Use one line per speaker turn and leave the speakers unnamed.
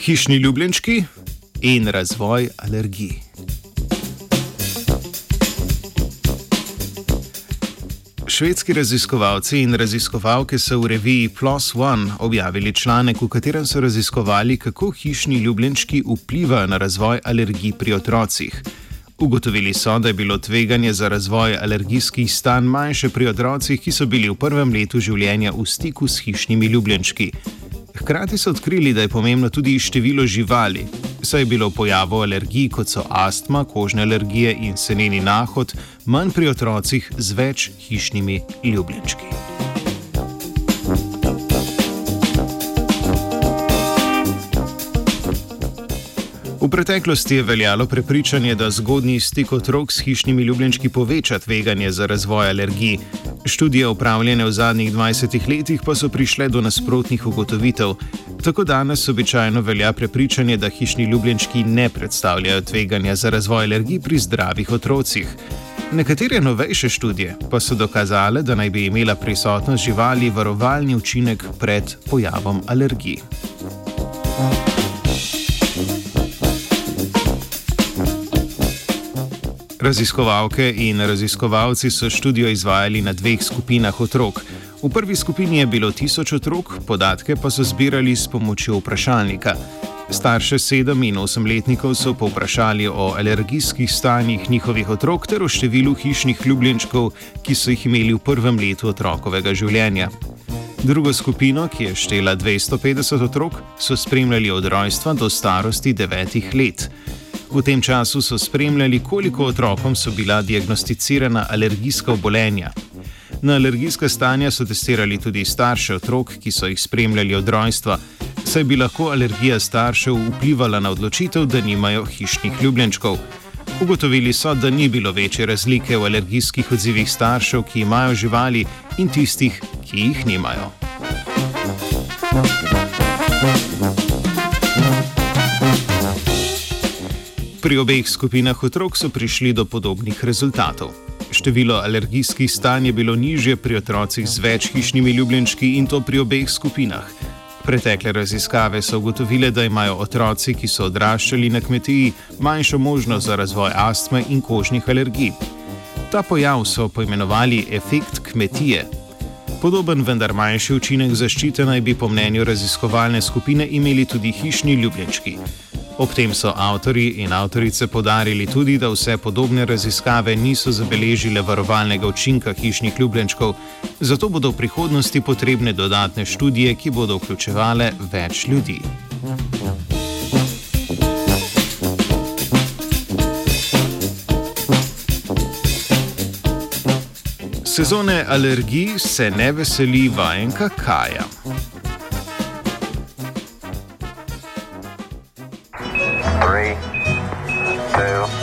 hišni ljubljenčki in razvoj alergij. Švedski raziskovalci in raziskovalke so v reviji PLOS ONE objavili članek, v katerem so raziskovali, kako hišni ljubljenčki vplivajo na razvoj alergij pri otrocih. Ugotovili so, da je bilo tveganje za razvoj alergijskih stanj manjše pri otrocih, ki so bili v prvem letu življenja v stiku s hišnimi ljubljenčki. Hkrati so odkrili, da je pomembno tudi število živali, saj je bilo pojavov alergij, kot so astma, kožne alergije in seneni nahod, manj pri otrocih z več hišnimi ljubljenčki. V preteklosti je veljalo prepričanje, da zgodnji stik otrok s hišnimi ljubljenčki poveča tveganje za razvoj alergij. Študije upravljene v zadnjih 20 letih pa so prišle do nasprotnih ugotovitev. Tako danes običajno velja prepričanje, da hišni ljubljenčki ne predstavljajo tveganja za razvoj alergij pri zdravih otrocih. Nekatere novejše študije pa so dokazale, da naj bi imela prisotnost živali varovalni učinek pred pojavom alergij. Raziskovalke in raziskovalci so študijo izvajali na dveh skupinah otrok. V prvi skupini je bilo tisoč otrok, podatke pa so zbirali s pomočjo vprašalnika. Starše sedem in osem letnikov so povprašali o alergijskih stanjih njihovih otrok ter o številu hišnih ljubljenčkov, ki so jih imeli v prvem letu otrokovega življenja. Drugo skupino, ki je štela 250 otrok, so spremljali od rojstva do starosti devetih let. V tem času so spremljali, koliko otrokom so bila diagnosticirana alergijska obolenja. Na alergijska stanja so testirali tudi starše otrok, ki so jih spremljali od rojstva, saj bi lahko alergija staršev vplivala na odločitev, da nimajo hišnih ljubljenčkov. Ugotovili so, da ni bilo večje razlike v alergijskih odzivih staršev, ki imajo živali, in tistih, ki jih nimajo. Pri obeh skupinah otrok so prišli do podobnih rezultatov. Število alergijskih stanj je bilo nižje pri otrocih z več hišnimi ljubljenčki in to pri obeh skupinah. Pretekle raziskave so ugotovile, da imajo otroci, ki so odraščali na kmetiji, manjšo možnost za razvoj astme in kožnih alergij. Ta pojav so poimenovali efekt kmetije. Podoben, vendar manjši učinek zaščite naj bi po mnenju raziskovalne skupine imeli tudi hišni ljubljenčki. Ob tem so avtori in avtorice podarili tudi, da vse podobne raziskave niso zabeležile varovalnega učinka hišnih ljubljenčkov, zato bodo v prihodnosti potrebne dodatne študije, ki bodo vključevale več ljudi. Sezone alergij se ne veseli vajenka Kaja. Three, two,